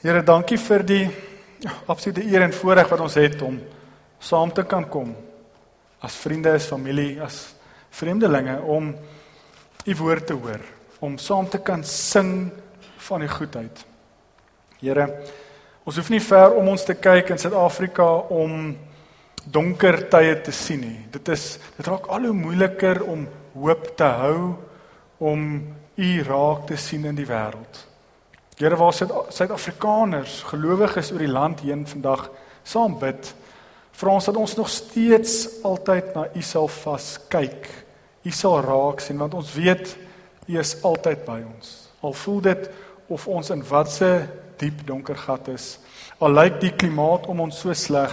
Here, dankie vir die absolute eer en voorreg wat ons het om saam te kan kom as vriende, as familie, as vreemdelinge om u woord te hoor, om saam te kan sing van u goedheid. Here, ons hoef nie ver om ons te kyk in Suid-Afrika om donker tye te sien nie. Dit is dit raak al hoe moeiliker om hoop te hou om u raak te sien in die wêreld. Here waar Suid-Afrikaners, gelowiges oor die land heen vandag saam bid, vra ons dat ons nog steeds altyd na U sal vas kyk. U sal raak sien want ons weet U is altyd by ons. Al voel dit of ons in watse diep donker gat is, al lyk die klimaat om ons so sleg,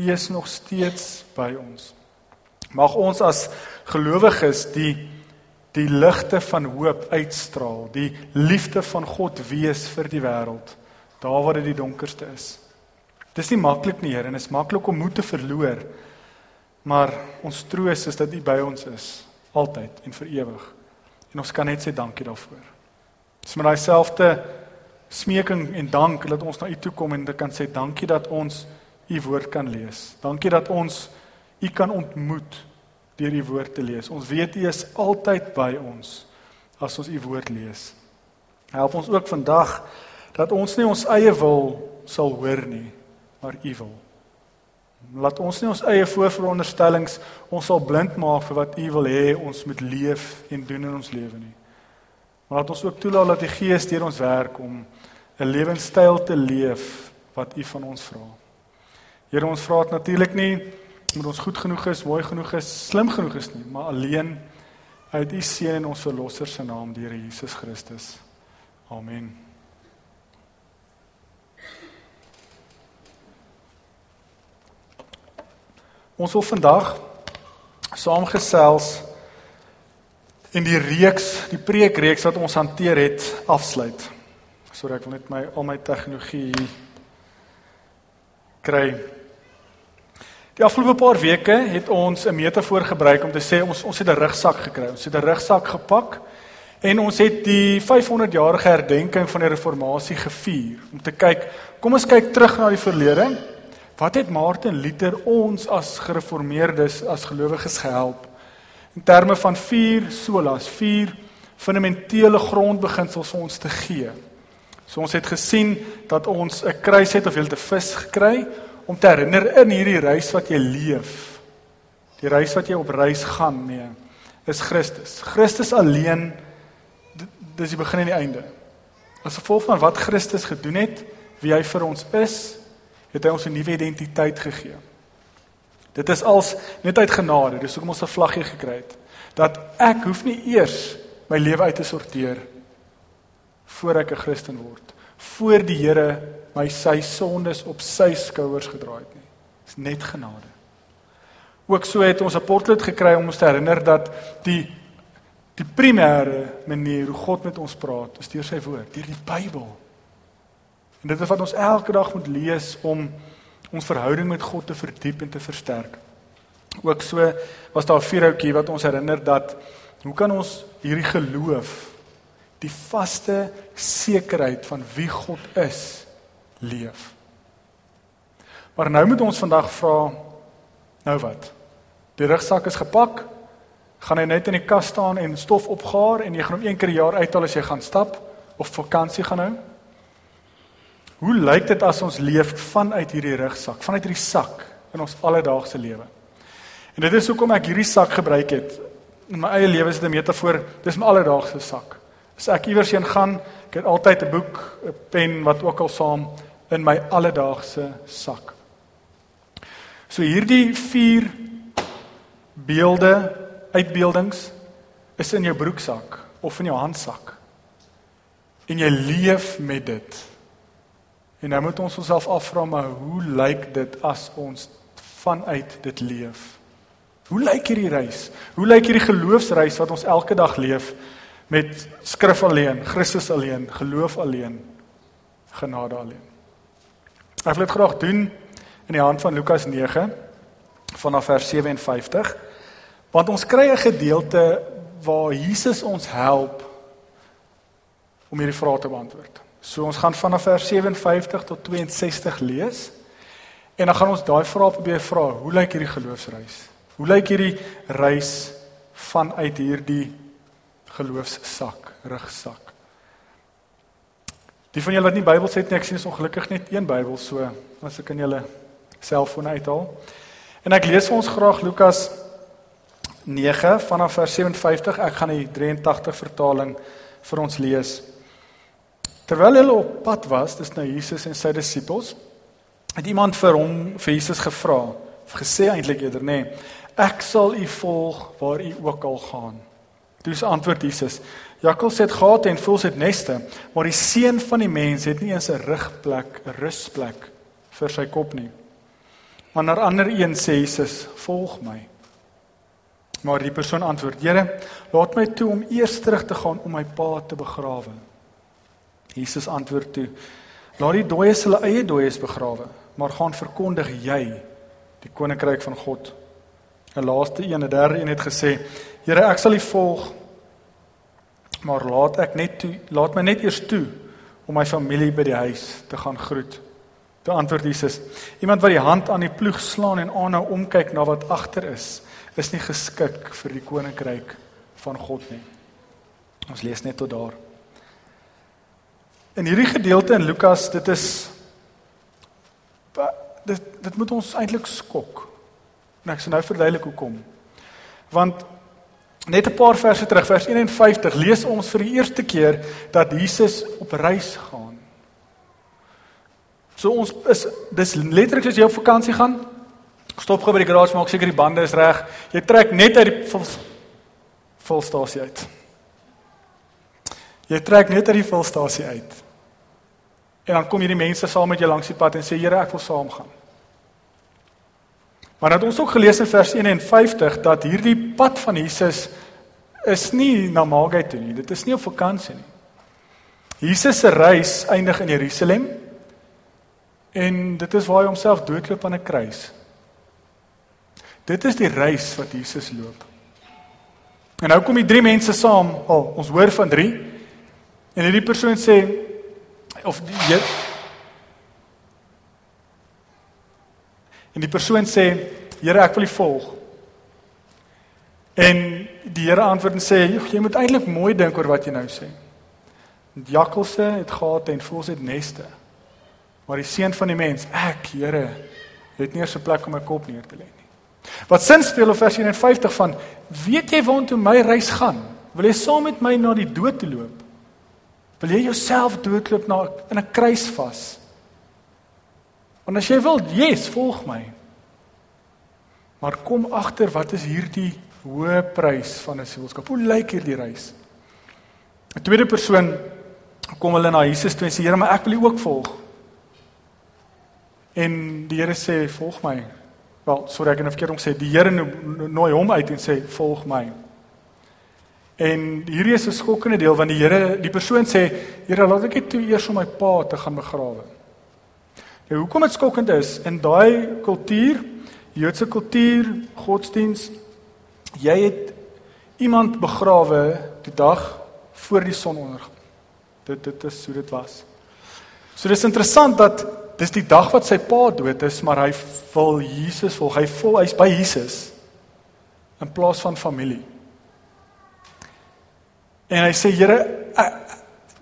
U is nog steeds by ons. Mag ons as gelowiges die die ligte van hoop uitstraal, die liefde van God wees vir die wêreld, daar waar dit die donkerste is. Dis nie maklik nie, Here, en dit is maklik om moed te verloor. Maar ons troos is dat U by ons is, altyd en vir ewig. En ons kan net sê dankie daarvoor. Dis met daai selfde smeking en dank dat ons na U toe kom en dit kan sê dankie dat ons U woord kan lees. Dankie dat ons U kan ontmoet deur die woord te lees. Ons weet U is altyd by ons as ons U woord lees. Help ons ook vandag dat ons nie ons eie wil sal hoor nie, maar U wil. Laat ons nie ons eie voorveronderstellings ons sal blind maak vir wat U wil hê ons moet leef en doen in ons lewe nie. Maar laat ons ook toelaat dat die Gees deur ons werk om 'n lewenstyl te leef wat U van ons vra. Here ons vra dit natuurlik nie met ons goed genoeg is, mooi genoeg is, slim genoeg is nie, maar alleen uit u seun en ons verlosser se naam, die Here Jesus Christus. Amen. Ons wil vandag saamgesels en die reeks, die preekreeks wat ons hanteer het, afsluit. Sorry, ek wil net my al my tegnologie kry. Die afgelope paar weke het ons 'n metafoor gebruik om te sê ons ons het 'n rugsak gekry. Ons het 'n rugsak gepak en ons het die 500 jarige herdenking van die reformatie gevier om te kyk, kom ons kyk terug na die verlede. Wat het Martin Luther ons as gereformeerdes, as gelowiges gehelp in terme van vier solas, vier fundamentele grondbeginsels vir ons te gee. So ons het gesien dat ons 'n kruis het of jy 'n vis gekry om te herinner in hierdie reis wat jy leef. Die reis wat jy op reis gaan, nee, is Christus. Christus alleen dis die begin en die einde. As gevolg van wat Christus gedoen het, wie hy vir ons is, het hy ons 'n nuwe identiteit gegee. Dit is als net uit genade, dis hoekom ons 'n vlaggie gekry het dat ek hoef nie eers my lewe uit te sorteer voor ek 'n Christen word voor die Here my sy sondes op sy skouers gedra het nie. Dis net genade. Ook so het ons 'n potlood gekry om ons te herinner dat die die primêre manier hoe God met ons praat, is deur sy woord, deur die Bybel. En dit is wat ons elke dag moet lees om ons verhouding met God te verdiep en te versterk. Ook so was daar 'n vierhoutjie wat ons herinner dat hoe kan ons hierdie geloof die vaste sekerheid van wie God is leef. Maar nou moet ons vandag vra nou wat? Die rugsak is gepak. Gaan hy net in die kas staan en stof opgaar en jy gaan hom een keer per jaar uithaal as jy gaan stap of vakansie gaan hou? Hoe lyk dit as ons leef vanuit hierdie rugsak, vanuit hierdie sak in ons alledaagse lewe? En dit is hoekom ek hierdie sak gebruik het in my eie lewe as 'n metafoor. Dis my alledaagse sak. As ek iewers heen gaan, ek het altyd 'n boek, 'n pen wat ook al saam in my alledaagse sak. So hierdie vier beelde, uitbeeldings is in jou broeksak of in jou handsak. En jy leef met dit. En nou moet ons onsself afvra maar hoe lyk dit as ons vanuit dit leef? Hoe lyk hierdie reis? Hoe lyk hierdie geloofsreis wat ons elke dag leef? met skrif alleen, Christus alleen, geloof alleen, genade alleen. Ek wil dit graag doen in die hand van Lukas 9 vanaf vers 57 want ons kry 'n gedeelte waar Jesus ons help om hierdie vrae te beantwoord. So ons gaan vanaf vers 57 tot 62 lees. En dan gaan ons daai vrae probeer vra. Hoe lyk hierdie geloofsreis? Hoe lyk hierdie reis vanuit hierdie geloofssak, rugsak? Die van julle wat nie Bybels het nie, ek sien is ongelukkig net een Bybel, so as ek in julle selfoon uithaal. En ek lees vir ons graag Lukas 9 vanaf vers 57. Ek gaan die 83 vertaling vir ons lees. Terwyl hulle op pad was, dis nou Jesus en sy disippels, het iemand vir hom vir Jesus gevra, of gesê eintlik eerder nê, nee, ek sal u volg waar u ook al gaan. Dis antwoord Jesus. Jakkals het gate en voëls het neste, maar die seun van die mens het nie eens 'n rugplek, 'n rusplek vir sy kop nie. Maar na ander een sê Jesus, "Volg my." Maar die persoon antwoord: "Here, laat my toe om eers terug te gaan om my pa te begrawe." Jesus antwoord toe: "Laat die dooies hulle eie dooies begrawe." maar gaan verkondig jy die koninkryk van God. 'n Laaste een, 'n derde een het gesê: Here, ek sal U volg, maar laat ek net toe, laat my net eers toe om my familie by die huis te gaan groet. Toe antwoord Jesus: Iemand wat die hand aan die ploeg slaan en aanhou omkyk na wat agter is, is nie geskik vir die koninkryk van God nie. Ons lees net tot daar. In hierdie gedeelte in Lukas, dit is dit dit moet ons eintlik skok. En ek sê nou verduidelik hoekom. Want net 'n paar verse terug, vers 51, lees ons vir die eerste keer dat Jesus op reis gaan. So ons is dis letterlik as jy op vakansie gaan, stop gou by die garage maak seker die bande is reg. Jy trek net uit die vol, volstasie uit. Jy trek net uit die volstasie uit. En dan kom hierdie mense saam met jou langs die pad en sê Here, ek wil saamgaan. Maar het ons ook gelees in vers 51 dat hierdie pad van Jesus is nie na Magai toe nie. Dit is nie op vakansie nie. Jesus se reis eindig in Jerusalem en dit is waar hy homself doodloop aan 'n kruis. Dit is die reis wat Jesus loop. En nou kom die drie mense saam. Al, oh, ons hoor van drie. En hierdie persoon sê of die En die persoon sê, Here, ek wil U volg. En die Here antwoord en sê, jy moet eintlik mooi dink oor wat jy nou sê. Want jakkalse het gate en voëls het neste. Maar die seun van die mens, ek, Here, het nie eens 'n plek om my kop neer te lê nie. Wat sin speel op vers 51 van, weet jy waartoe my reis gaan? Wil jy saam met my na die dood toe loop? Wil jy jouself doodloop na in 'n kruis vas? Want as jy wil, yes, volg my. Maar kom agter wat is hierdie hoë prys van 'n sielskap? Hoe lyk hierdie reis? 'n Tweede persoon kom hulle na Jesus toe en sê Here, maar ek wil U ook volg. En die Here sê volg my. Wel, sorry ek het 'n verkeerd om sê. Die Here nooi hom uit en sê volg my. En hierdie is 'n skokkende deel want die Here, die persoon sê, Here, laat ek net toe eers om my pa te gaan begrawe. Nou hoekom dit skokkend is in daai kultuur, Joodse kultuur, godsdiens, jy het iemand begrawe die dag voor die son ondergang. Dit dit is hoe dit was. So dis interessant dat dis die dag wat sy pa dood is, maar hy wil Jesus volg. Hy vol hy's by Jesus in plaas van familie. En hy sê Here,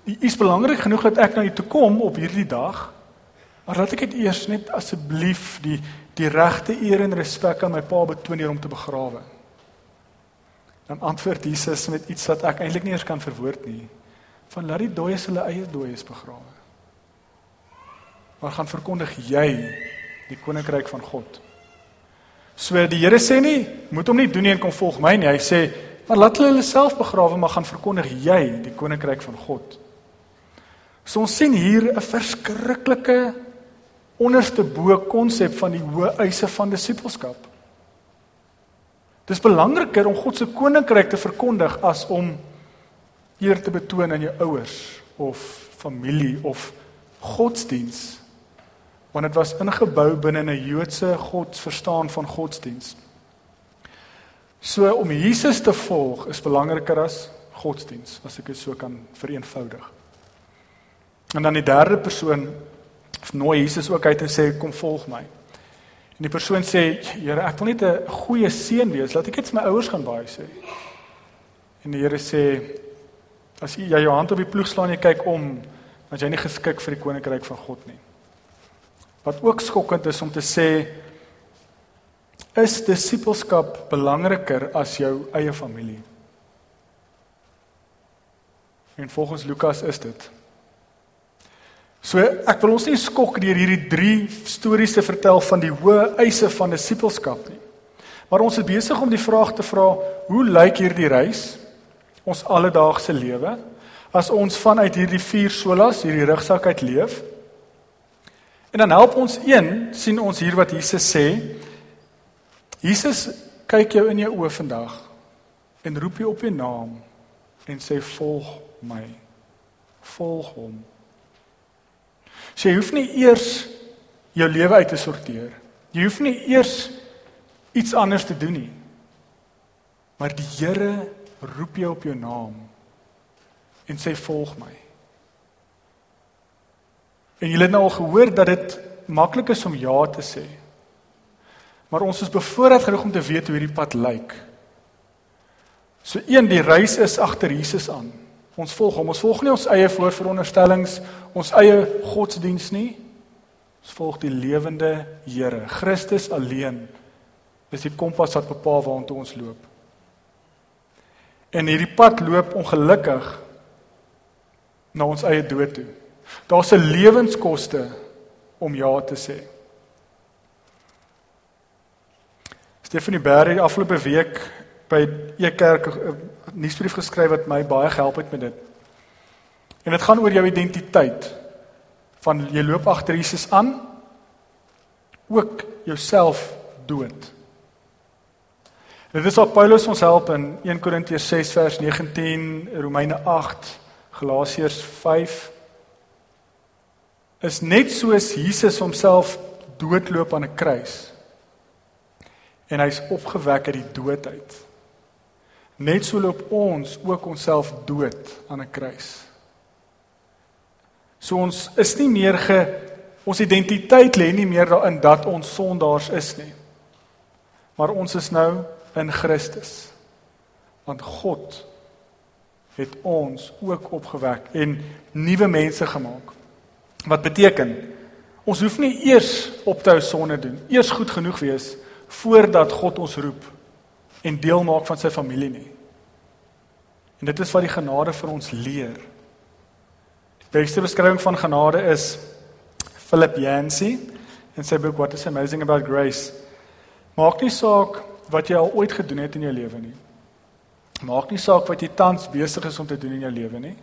dit is belangrik genoeg dat ek na u toe kom op hierdie dag Maar laat ek dit eers net asseblief die die regte eer en respek aan my pa betoon hier om te begrawe. Dan antwoord Jesus met iets wat ek eintlik nie eens kan verwoord nie. Van laat die dooies hulle eie dooies begrawe. Maar gaan verkondig jy die koninkryk van God. So die Here sê nie moet hom nie doen nie en kom volg my nie. Hy sê maar laat hulle hulle self begrawe maar gaan verkondig jy die koninkryk van God. So ons sien hier 'n verskriklike onderste bo konsep van die hoë eise van disippelskap. Dis belangriker om God se koninkryk te verkondig as om eer te betoon aan jou ouers of familie of godsdiens. Want dit was ingebou binne 'n Joodse godsverstaan van godsdiens. So om Jesus te volg is belangriker as godsdiens, as ek dit so kan vereenvoudig. En dan die derde persoon nooi Jesus ook uit en sê kom volg my. En die persoon sê, Here, ek wil net 'n goeie seun wees. Laat ek net vir my ouers gaan baie sê. En die Here sê, as jy jou hand op die ploeg slaan en jy kyk om, dan jy nie geskik vir die koninkryk van God nie. Wat ook skokkend is om te sê is disippelskap belangriker as jou eie familie. En volgens Lukas is dit. So ek wil ons nie skok deur hierdie drie stories te vertel van die hoë eise van disippelskap nie. Maar ons is besig om die vraag te vra, hoe lyk hierdie reis ons alledaagse lewe as ons vanuit hierdie vier solas, hierdie rugsak uit leef? En dan help ons een, sien ons hier wat Jesus sê. Jesus kyk jou in jou oë vandag en roep jou op jou naam en sê volg my. Volg hom. So jy hoef nie eers jou lewe uit te sorteer. Jy hoef nie eers iets anders te doen nie. Maar die Here roep jou op jou naam en sê volg my. En jy het nou al gehoor dat dit maklik is om ja te sê. Maar ons is bevoorrad genoeg om te weet hoe hierdie pad lyk. So een die reis is agter Jesus aan. Ons volg hom. Ons volg nie ons eie voorveronderstellings, ons eie godsdiens nie. Ons volg die lewende Here. Christus alleen is die kompas wat bepaal waartoe ons loop. En hierdie pad loop ongelukkig na ons eie dood toe. Daar's 'n lewenskoste om ja te sê. Stephanie Berry afgelope week by Ekerk 'n nuusbrief geskryf wat my baie gehelp het met dit. En dit gaan oor jou identiteit. Van jy loop agter Jesus aan ook jouself dood. Dit is wat Paulus ons help in 1 Korintiërs 6 vers 19, Romeine 8, Galasiërs 5 is net soos Jesus homself doodloop aan 'n kruis en hy's opgewek uit die dood uit. Net so loop ons ook onsself dood aan 'n kruis. So ons is nie meer ge ons identiteit lê nie meer daarin dat ons sondaars is nie. Maar ons is nou in Christus. Want God het ons ook opgewek en nuwe mense gemaak. Wat beteken ons hoef nie eers op te hou sonde doen, eers goed genoeg wees voordat God ons roep en deel maak van sy familie nie. En dit is wat die genade vir ons leer. Die beste beskrywing van genade is Philip Yancey in sy boek What is amazing about grace. Maak nie saak wat jy al ooit gedoen het in jou lewe nie. Maak nie saak wat jy tans besig is om te doen in jou lewe nie.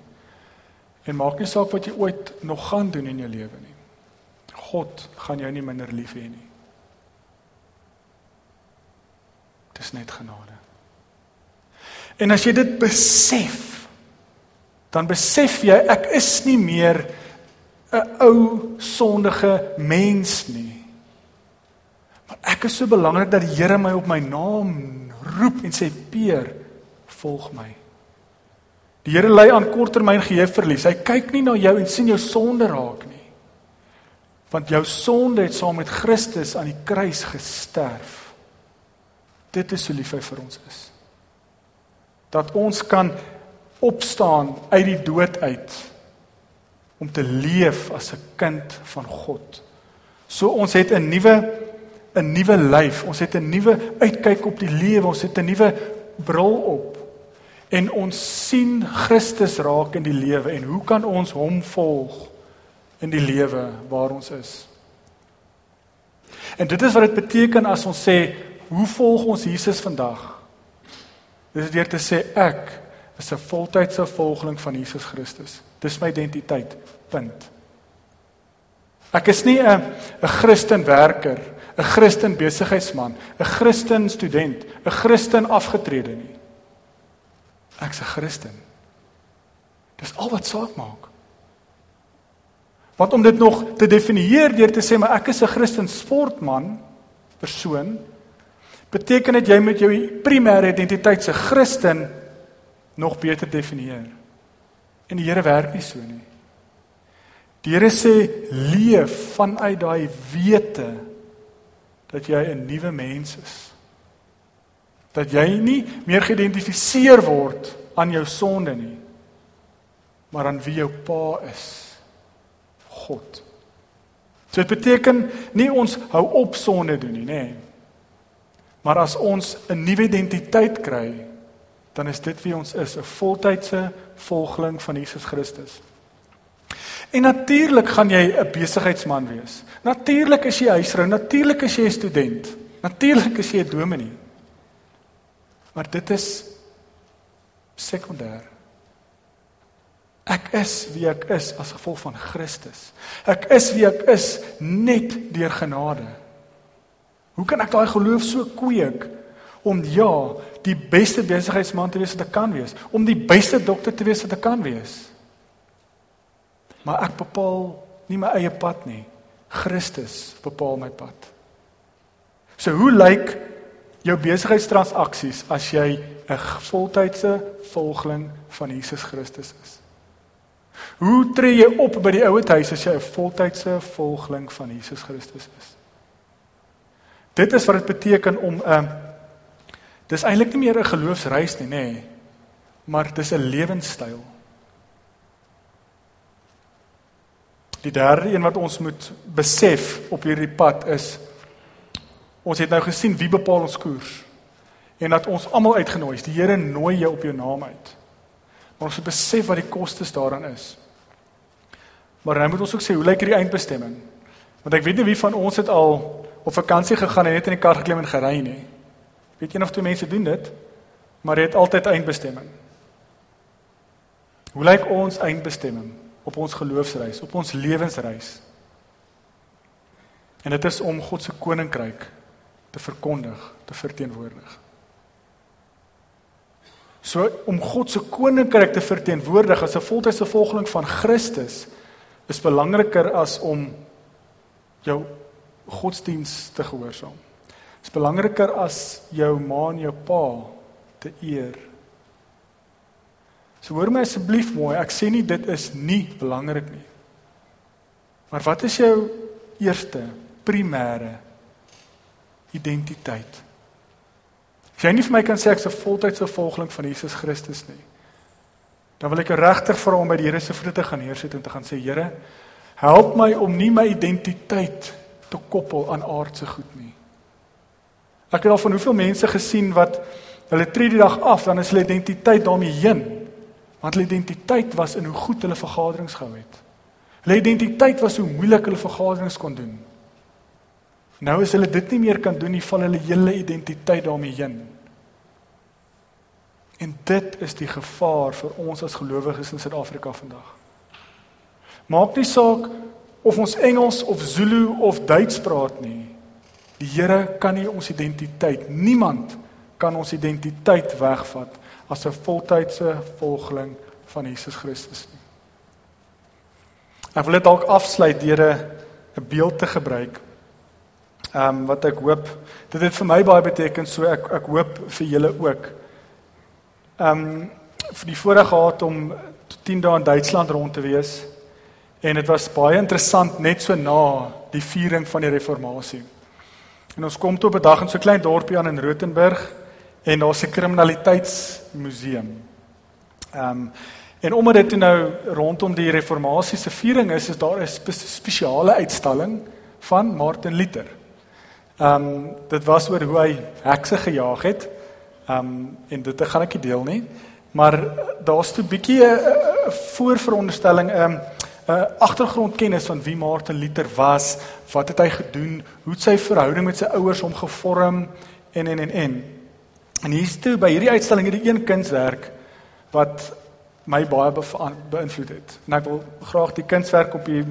En maak nie saak wat jy ooit nog gaan doen in jou lewe nie. God gaan jou nie minder lief hê nie. Dis net genade. En as jy dit besef, dan besef jy ek is nie meer 'n ou sondige mens nie. Maar ek is so belangrik dat die Here my op my naam roep en sê Peer, volg my. Die Here lei aan korttermyn geheueverlies. Hy kyk nie na jou en sien jou sonde raak nie. Want jou sonde het saam met Christus aan die kruis gesterf. Dit is hoe lief hy vir ons is. Dat ons kan opstaan uit die dood uit om te leef as 'n kind van God. So ons het 'n nuwe 'n nuwe lyf, ons het 'n nuwe uitkyk op die lewe, ons het 'n nuwe bril op en ons sien Christus raak in die lewe en hoe kan ons hom volg in die lewe waar ons is? En dit is wat dit beteken as ons sê Hoe volg ons Jesus vandag? Dis deur te sê ek is 'n voltydse volgeling van Jesus Christus. Dis my identiteit. Punt. Ek is nie 'n 'n Christen werker, 'n Christen besigheidsman, 'n Christen student, 'n Christen afgetrede nie. Ek's 'n Christen. Dis al wat saak maak. Want om dit nog te definieer deur te sê maar ek is 'n Christen sportman persoon beteken dit jy moet jou primêre identiteit se Christen nog beter definieer. En die Here werk nie so nie. Die Here sê leef vanuit daai wete dat jy 'n nuwe mens is. Dat jy nie meer geïdentifiseer word aan jou sonde nie, maar aan wie jou Pa is. God. So dit beteken nie ons hou op sonde doen nie, nê. Nee. Maar as ons 'n nuwe identiteit kry, dan is dit wie ons is, 'n voltydse volgeling van Jesus Christus. En natuurlik gaan jy 'n besigheidsman wees. Natuurlik is jy huisvrou, natuurlik is jy 'n student. Natuurlik is jy 'n dominee. Maar dit is sekondêr. Ek is wie ek is as gevolg van Christus. Ek is wie ek is net deur genade. Hoe kan ek daai geloof so kweek om ja, die beste besigheidsman te wees wat ek kan wees, om die beste dokter te wees wat ek kan wees? Maar ek bepaal nie my eie pad nie. Christus bepaal my pad. So hoe lyk jou besigheidstransaksies as jy 'n voltydse volgeling van Jesus Christus is? Hoe tree jy op by die ouete huis as jy 'n voltydse volgeling van Jesus Christus is? Dit is wat dit beteken om 'n uh, dis eintlik nie meer 'n geloofsreis nie, nê, nee, maar dis 'n lewenstyl. Die derde een wat ons moet besef op hierdie pad is ons het nou gesien wie bepaal ons koers en dat ons almal uitgenooi is. Die Here nooi jou op jou naam uit. Maar ons moet besef wat die kostes daaraan is. Maar nou moet ons ook sê hoe lyk hierdie eindbestemming? Want ek weet nie wie van ons het al op vakansie gegaan en net in die kar geklim en gery nie. Weet een of twee mense doen dit, maar jy het altyd eindbestemming. Hoe lyk ons eindbestemming? op ons geloofsreis, op ons lewensreis. En dit is om God se koninkryk te verkondig, te verteenwoordig. So om God se koninkryk te verteenwoordig as 'n voltydse volgeling van Christus is belangriker as om jou godsdiens te gehoorsaam. Dit is belangriker as jou ma en jou pa te eer So hoor my asseblief mooi, ek sê nie dit is nie belangrik nie. Maar wat is jou eerste primêre identiteit? As jy nie vir my kan sê ek's 'n voltydse volgeling van Jesus Christus nie, dan wil ek regtig vra om by die Here se voete te gaan neersit en te gaan sê Here, help my om nie my identiteit te koppel aan aardse goed nie. Ek het al van hoeveel mense gesien wat hulle tree die dag af, dan is hulle identiteit daarmee heen. Want hulle identiteit was in hoe goed hulle vergaderings gehou het. Hulle identiteit was hoe moeilik hulle vergaderings kon doen. Nou as hulle dit nie meer kan doen nie, val hulle hele identiteit daarmee heen. En dit is die gevaar vir ons as gelowiges in Suid-Afrika vandag. Maak nie saak of ons Engels of Zulu of Duits praat nie. Die Here kan nie ons identiteit, niemand kan ons identiteit wegvat as 'n voltydse volgeling van Jesus Christus nie. Ek wil dit dalk afsluit deur 'n beeld te gebruik. Ehm um, wat ek hoop dit het vir my baie beteken so ek ek hoop vir julle ook. Ehm um, vir die voorreg gehad om 10 dae in Duitsland rond te wees en dit was baie interessant net so na die viering van die reformatie. En ons kom toe op 'n dag in so 'n klein dorpie aan in Rothenburg en daar's 'n kriminaliteitsmuseum. Ehm um, en omdat dit nou rondom die reformatie se viering is, is daar 'n spe spesiale uitstalling van Martin Luther. Ehm um, dit was oor hoe hy hekse gejaag het. Ehm um, en dit gaan ek nie deel nie, maar daar's toe bietjie 'n voorveronderstelling ehm um, 'n agtergrondkennis van wie Martin Luther was, wat het hy gedoen, hoe het sy verhouding met sy ouers hom gevorm en en en en. En hier's toe by hierdie uitstalling hierdie een kunswerk wat my baie beïnvloed het. En ek wil graag die kunswerk op die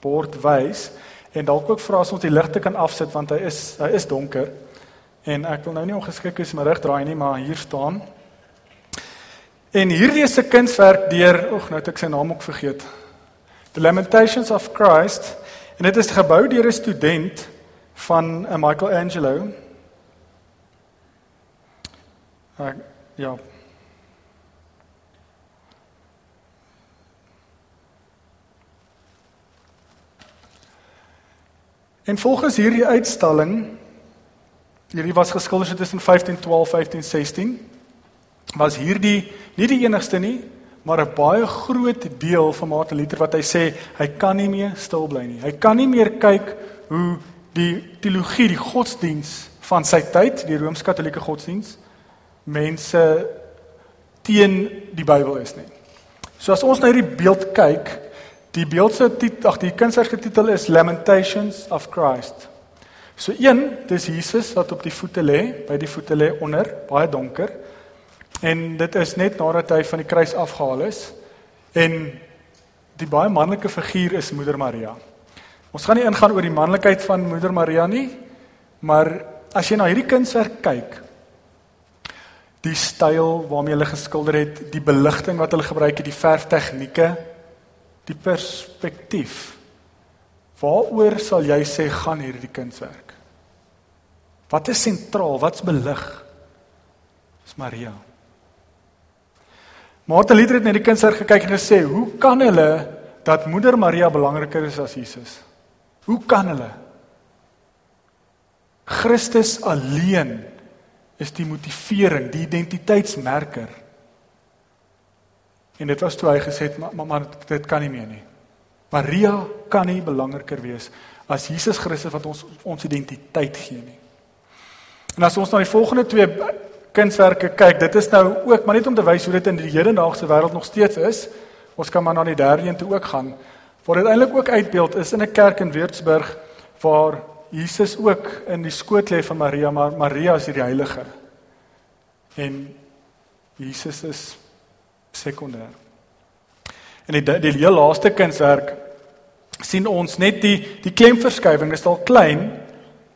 bord wys en dalk ook vra as ons die ligte kan afsit want hy is hy is donker. En ek wil nou nie ongeskik is my rug draai nie, maar hier staan. En hierdie is 'n kunswerk deur, oek, nou het ek sy naam ook vergeet. The Lamentations of Christ en dit is gebou deur 'n student van uh, Michelangelo. Uh, ja. En volgens hierdie uitstalling hierdie was geskilder tussen 1512 1516 was hierdie nie die enigste nie maar 'n baie groot deel van Martin Luther wat hy sê hy kan nie meer stil bly nie. Hy kan nie meer kyk hoe die teologie, die godsdiens van sy tyd, die Rooms-Katolieke godsdiens, mense teen die Bybel is nie. So as ons na hierdie beeld kyk, die beeld se titel, ag die kunswerk se titel is Lamentations of Christ. So een, dis Jesus wat op die voete lê, by die voete lê onder, baie donker. En dit is net nadat hy van die kruis afgehaal is en die baie manlike figuur is Moeder Maria. Ons gaan nie ingaan oor die manlikheid van Moeder Maria nie, maar as jy na hierdie kunswerk kyk, die styl waarmee hulle geskilder het, die beligting wat hulle gebruik het, die verftegnieke, die perspektief. Waaroor sal jy sê gaan hierdie kunswerk? Wat is sentraal? Wat's belig? Dis Maria. Martin Luther het na die kunswerk gekyk en gesê, "Hoe kan hulle dat Moeder Maria belangriker is as Jesus? Hoe kan hulle? Christus alleen is die motivering, die identiteitsmerker. En dit was toe hy gesê het, maar, maar dit kan nie meer nie. Maria kan nie belangriker wees as Jesus Christus wat ons ons identiteit gee nie. En as ons na die volgende twee kunswerke kyk, dit is nou ook maar net om te wys hoe dit in die hedendaagse wêreld nog steeds is. Ons kan maar na die derde een toe ook gaan. Waar dit eintlik ook uitbeeld is in 'n kerk in Würzburg waar Jesus ook in die skoot lê van Maria, maar Maria is die heilige. En Jesus is sekondêr. En die die heel laaste kunswerk sien ons net die die klemverskywing is al klein,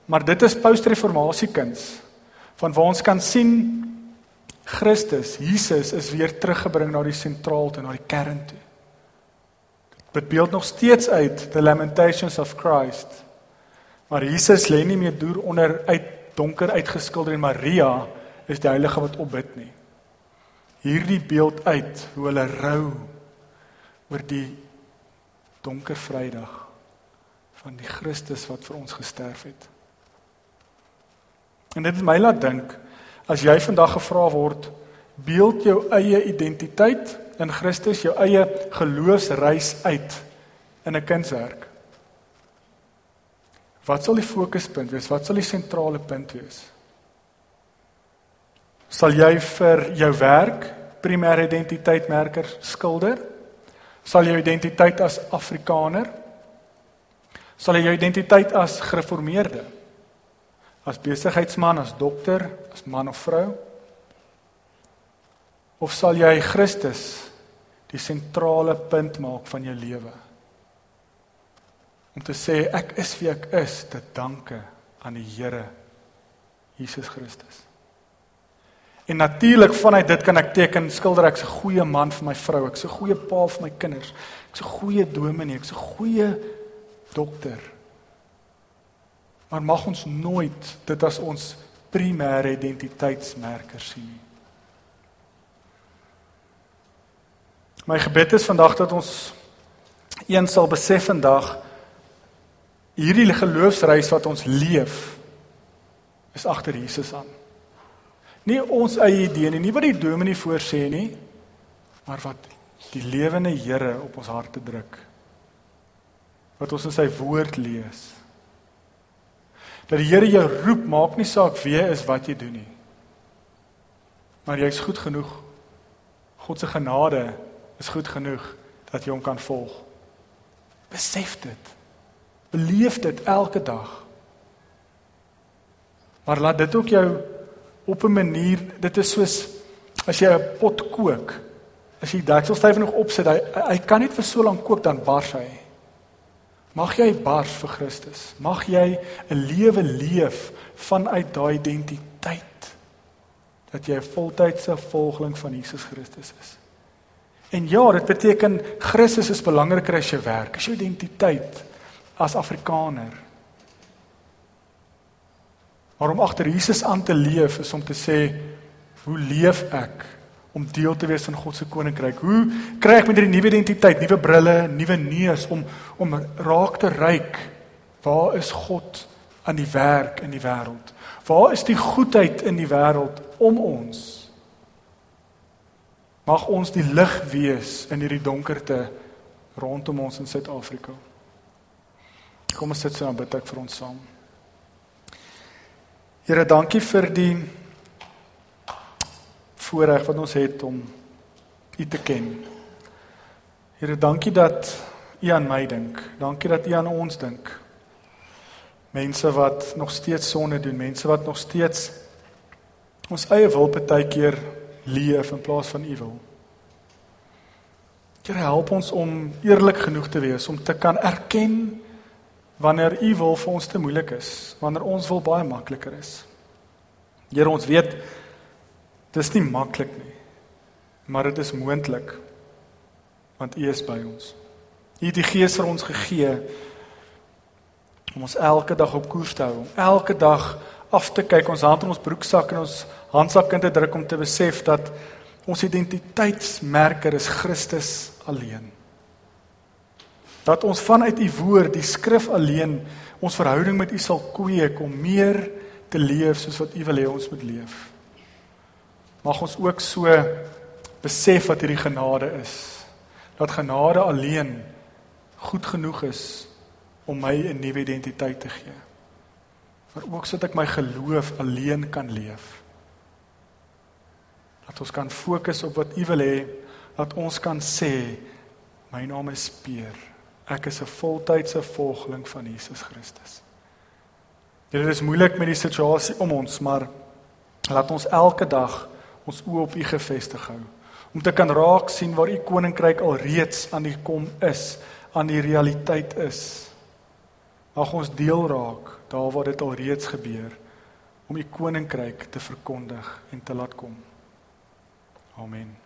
maar dit is post-reformatie kuns van waar ons kan sien Christus, Jesus is weer teruggebring na die sentraal toe, na die kern toe. Dit beeld nog steeds uit the lamentations of Christ Maar Jesus lê nie meer deur onder uit donker uitgeskilder en Maria is die heilige wat opbid nie. Hierdie beeld uit hoe hulle rou oor die donker Vrydag van die Christus wat vir ons gesterf het. En dit het my laat dink as jy vandag gevra word beeld jou eie identiteit in Christus, jou eie geloofsreis uit in 'n kindswerk. Wat sal die fokuspunt wees? Wat sal die sentrale punt wees? Sal jy vir jou werk primêre identiteitmerker skilder? Sal jy identiteit as Afrikaner? Sal jy jou identiteit as gereformeerde? As besigheidsman, as dokter, as man of vrou? Of sal jy Christus die sentrale punt maak van jou lewe? om te sê ek is wie ek is te danke aan die Here Jesus Christus. En natuurlik vanuit dit kan ek teken skilder ek's 'n goeie man vir my vrou, ek's 'n goeie pa vir my kinders, ek's 'n goeie dominee, ek's 'n goeie dokter. Maar mag ons nooit dit as ons primêre identiteitsmerker sien nie. My gebed is vandag dat ons een sal besef vandag hierdie geloofsreis wat ons leef is agter Jesus aan. Nie ons eie idee nie, nie wat die dominee voorsê nie, maar wat die lewende Here op ons harte druk. Wat ons in sy woord lees. Dat die Here jou roep, maak nie saak wie jy is wat jy doen nie. Maar jy's goed genoeg. God se genade is goed genoeg dat jy hom kan volg. Besef dit. Beleef dit elke dag. Maar laat dit ook jou op 'n manier, dit is soos as jy 'n pot kook. As jy deksel styf genoeg opsit, hy hy kan net vir so lank kook dan bars hy. Mag jy bars vir Christus. Mag jy 'n lewe leef vanuit daai identiteit dat jy 'n voltydse volgeling van Jesus Christus is. En ja, dit beteken Christus is belangriker as jou werk, as jou identiteit as Afrikaner. Maar om agter Jesus aan te leef is om te sê hoe leef ek om deel te wees van God se koninkryk? Hoe kry ek met hierdie nuwe identiteit, nuwe brille, nuwe neus om om raak te ryk Waar is God aan die werk in die wêreld? Waar is die goedheid in die wêreld om ons? Mag ons die lig wees in hierdie donkerte rondom ons in Suid-Afrika. Kom ons sit so aan bid ek vir ons saam. Here, dankie vir die voorreg wat ons het om U te ken. Here, dankie dat U aan my dink. Dankie dat U aan ons dink. Mense wat nog steeds sonde doen, mense wat nog steeds ons eie wil partykeer leef in plaas van U wil. Here, help ons om eerlik genoeg te wees om te kan erken wanneer U wil vir ons te moeilik is, wanneer ons wil baie makliker is. Here, ons weet dis nie maklik nie. Maar dit is moontlik want U is by ons. U het die Gees vir ons gegee om ons elke dag op koers te hou, om elke dag af te kyk, ons hand in ons broeksak en ons handsak in te druk om te besef dat ons identiteitsmerker is Christus alleen. Dat ons vanuit u woord, die skrif alleen, ons verhouding met u sal kweek om meer te leef soos wat u wil hê ons moet leef. Mag ons ook so besef wat hierdie genade is. Dat genade alleen goed genoeg is om my 'n nuwe identiteit te gee. Maar ook sodat ek my geloof alleen kan leef. Dat ons kan fokus op wat U wil hê, dat ons kan sê my naam is Peer. Ek is 'n voltydse volgeling van Jesus Christus. Dit is moeilik met die situasie om ons, maar laat ons elke dag ons oë op U gefestig hou om te kan raak sien waar U koninkryk al reeds aan die kom is, aan die realiteit is. Mag ons deel raak daar waar dit al reeds gebeur om u koninkryk te verkondig en te laat kom. Amen.